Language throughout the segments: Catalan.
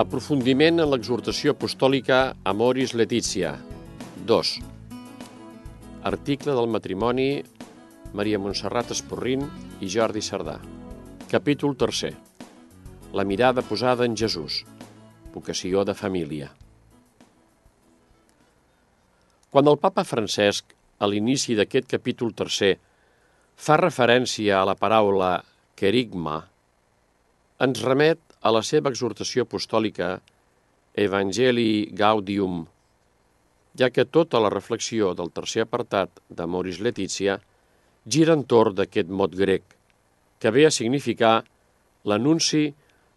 Aprofundiment en l'exhortació apostòlica Amoris Letizia. 2. Article del matrimoni Maria Montserrat Esporrin i Jordi Cerdà. Capítol 3. La mirada posada en Jesús. Vocació de família. Quan el papa Francesc, a l'inici d'aquest capítol tercer, fa referència a la paraula querigma, ens remet a la seva exhortació apostòlica Evangelii Gaudium, ja que tota la reflexió del tercer apartat de Moris Letizia gira entorn d'aquest mot grec, que ve a significar l'anunci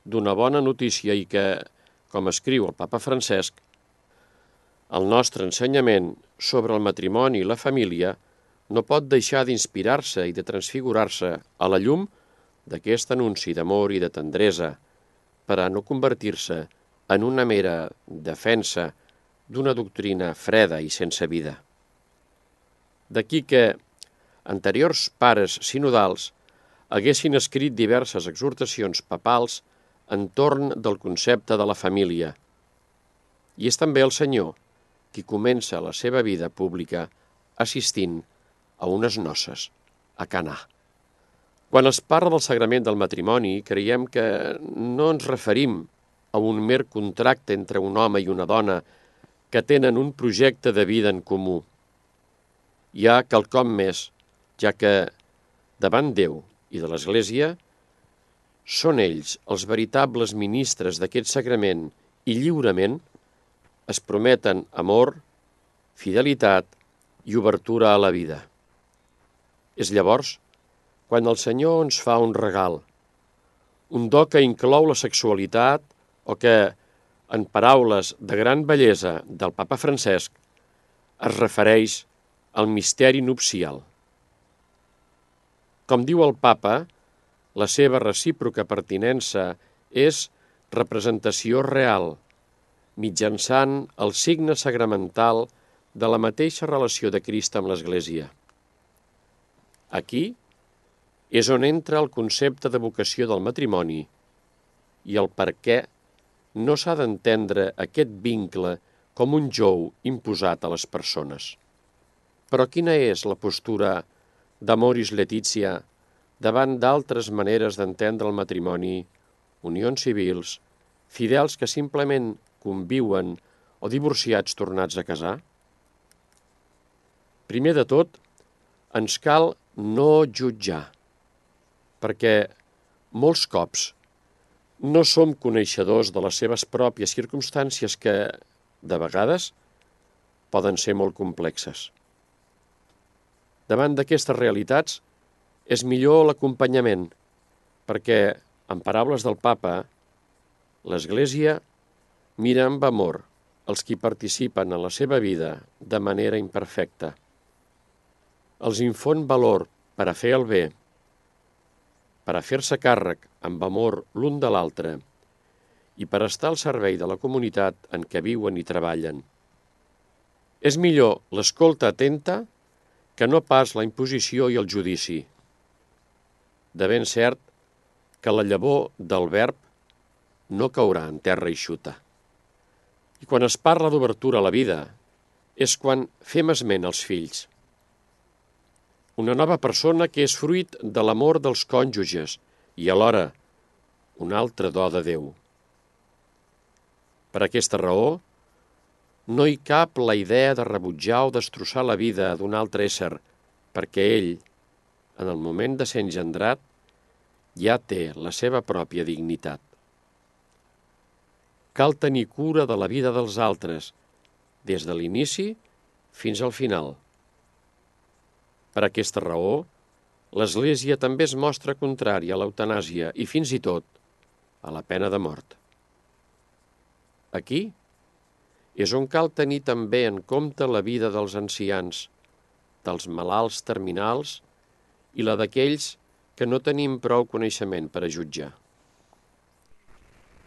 d'una bona notícia i que, com escriu el papa Francesc, el nostre ensenyament sobre el matrimoni i la família no pot deixar d'inspirar-se i de transfigurar-se a la llum d'aquest anunci d'amor i de tendresa, per a no convertir-se en una mera defensa d'una doctrina freda i sense vida. D'aquí que anteriors pares sinodals haguessin escrit diverses exhortacions papals entorn del concepte de la família. I és també el Senyor qui comença la seva vida pública assistint a unes noces a Canà. Quan es parla del sagrament del matrimoni, creiem que no ens referim a un mer contracte entre un home i una dona que tenen un projecte de vida en comú. Hi ha quelcom més, ja que davant Déu i de l'Església són ells els veritables ministres d'aquest sagrament i lliurement es prometen amor, fidelitat i obertura a la vida. És llavors quan el Senyor ens fa un regal, un do que inclou la sexualitat o que, en paraules de gran bellesa del papa Francesc, es refereix al misteri nupcial. Com diu el papa, la seva recíproca pertinença és representació real, mitjançant el signe sagramental de la mateixa relació de Crist amb l'Església. Aquí, és on entra el concepte de vocació del matrimoni i el per què no s'ha d'entendre aquest vincle com un jou imposat a les persones. Però quina és la postura d'Amoris Letizia davant d'altres maneres d'entendre el matrimoni, unions civils, fidels que simplement conviuen o divorciats tornats a casar? Primer de tot, ens cal no jutjar perquè molts cops no som coneixedors de les seves pròpies circumstàncies que, de vegades, poden ser molt complexes. Davant d'aquestes realitats, és millor l'acompanyament, perquè, en paraules del papa, l'Església mira amb amor els qui participen en la seva vida de manera imperfecta. Els infon valor per a fer el bé per a fer-se càrrec amb amor l'un de l'altre i per estar al servei de la comunitat en què viuen i treballen. És millor l'escolta atenta que no pas la imposició i el judici. De ben cert que la llavor del verb no caurà en terra eixuta. I quan es parla d'obertura a la vida, és quan fem esment als fills – una nova persona que és fruit de l'amor dels cònjuges i alhora un altre do de Déu. Per aquesta raó, no hi cap la idea de rebutjar o destrossar la vida d'un altre ésser, perquè ell, en el moment de ser engendrat, ja té la seva pròpia dignitat. Cal tenir cura de la vida dels altres, des de l'inici fins al final. Per aquesta raó, l'Església també es mostra contrària a l'eutanàsia i fins i tot a la pena de mort. Aquí és on cal tenir també en compte la vida dels ancians, dels malalts terminals i la d'aquells que no tenim prou coneixement per a jutjar.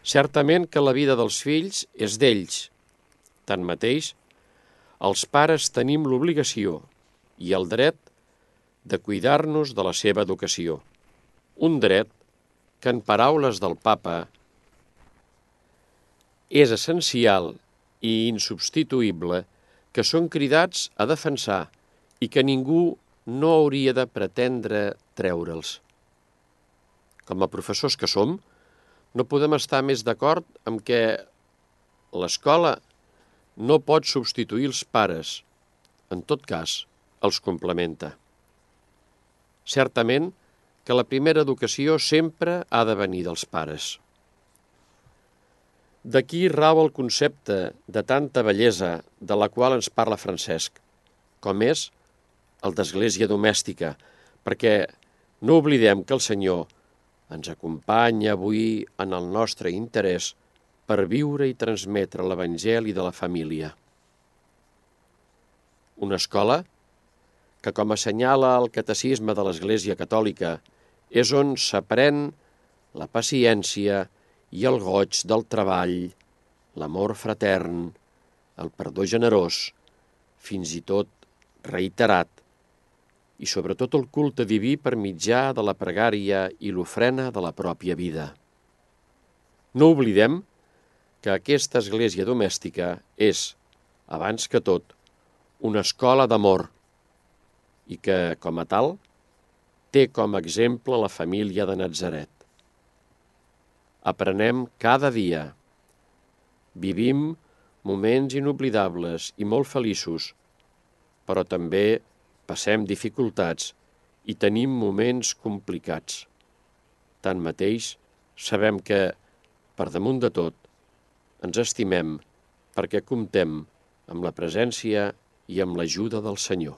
Certament que la vida dels fills és d'ells. Tanmateix, els pares tenim l'obligació i el dret de cuidar-nos de la seva educació. Un dret que, en paraules del papa, és essencial i insubstituïble que són cridats a defensar i que ningú no hauria de pretendre treure'ls. Com a professors que som, no podem estar més d'acord amb que l'escola no pot substituir els pares. En tot cas, els complementa. Certament que la primera educació sempre ha de venir dels pares. D'aquí rau el concepte de tanta bellesa de la qual ens parla Francesc, com és el d'església domèstica, perquè no oblidem que el Senyor ens acompanya avui en el nostre interès per viure i transmetre l'Evangeli de la família. Una escola que, com assenyala el Catecisme de l'Església Catòlica, és on s'aprèn la paciència i el goig del treball, l'amor fratern, el perdó generós, fins i tot reiterat, i sobretot el culte diví per mitjà de la pregària i l'ofrena de la pròpia vida. No oblidem que aquesta església domèstica és, abans que tot, una escola d'amor i que, com a tal, té com a exemple la família de Nazaret. Aprenem cada dia. Vivim moments inoblidables i molt feliços, però també passem dificultats i tenim moments complicats. Tanmateix, sabem que, per damunt de tot, ens estimem perquè comptem amb la presència i amb l'ajuda del Senyor.